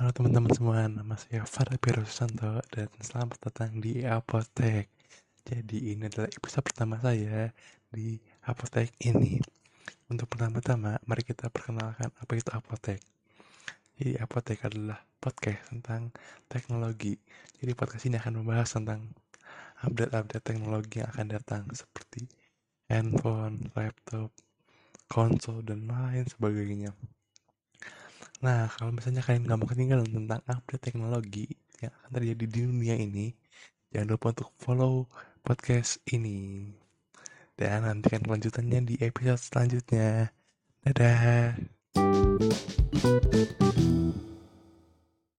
Halo teman-teman semua, nama saya Farah Susanto dan selamat datang di Apotek. Jadi ini adalah episode pertama saya di Apotek ini. Untuk pertama-tama, mari kita perkenalkan apa itu Apotek. Jadi Apotek adalah podcast tentang teknologi. Jadi podcast ini akan membahas tentang update-update teknologi yang akan datang seperti handphone, laptop, konsol, dan lain sebagainya. Nah, kalau misalnya kalian nggak mau ketinggalan tentang update teknologi yang akan terjadi di dunia ini, jangan lupa untuk follow podcast ini. Dan nantikan kelanjutannya di episode selanjutnya. Dadah.